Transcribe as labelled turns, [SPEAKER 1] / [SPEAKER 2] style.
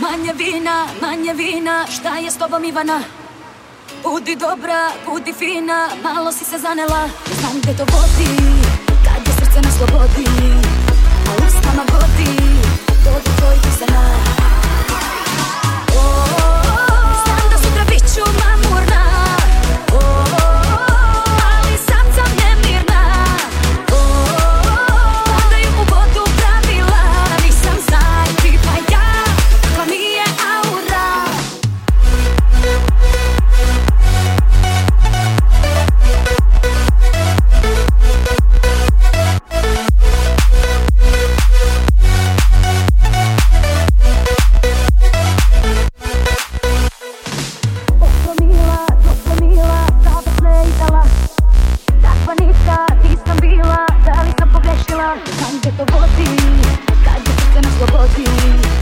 [SPEAKER 1] Manje vina, manje vina, šta je s tobom Ivana? Budi dobra, budi fina, malo si se zanela Ne znam gdje to vodi, kad je srce na slobodi body, God just sent us your body.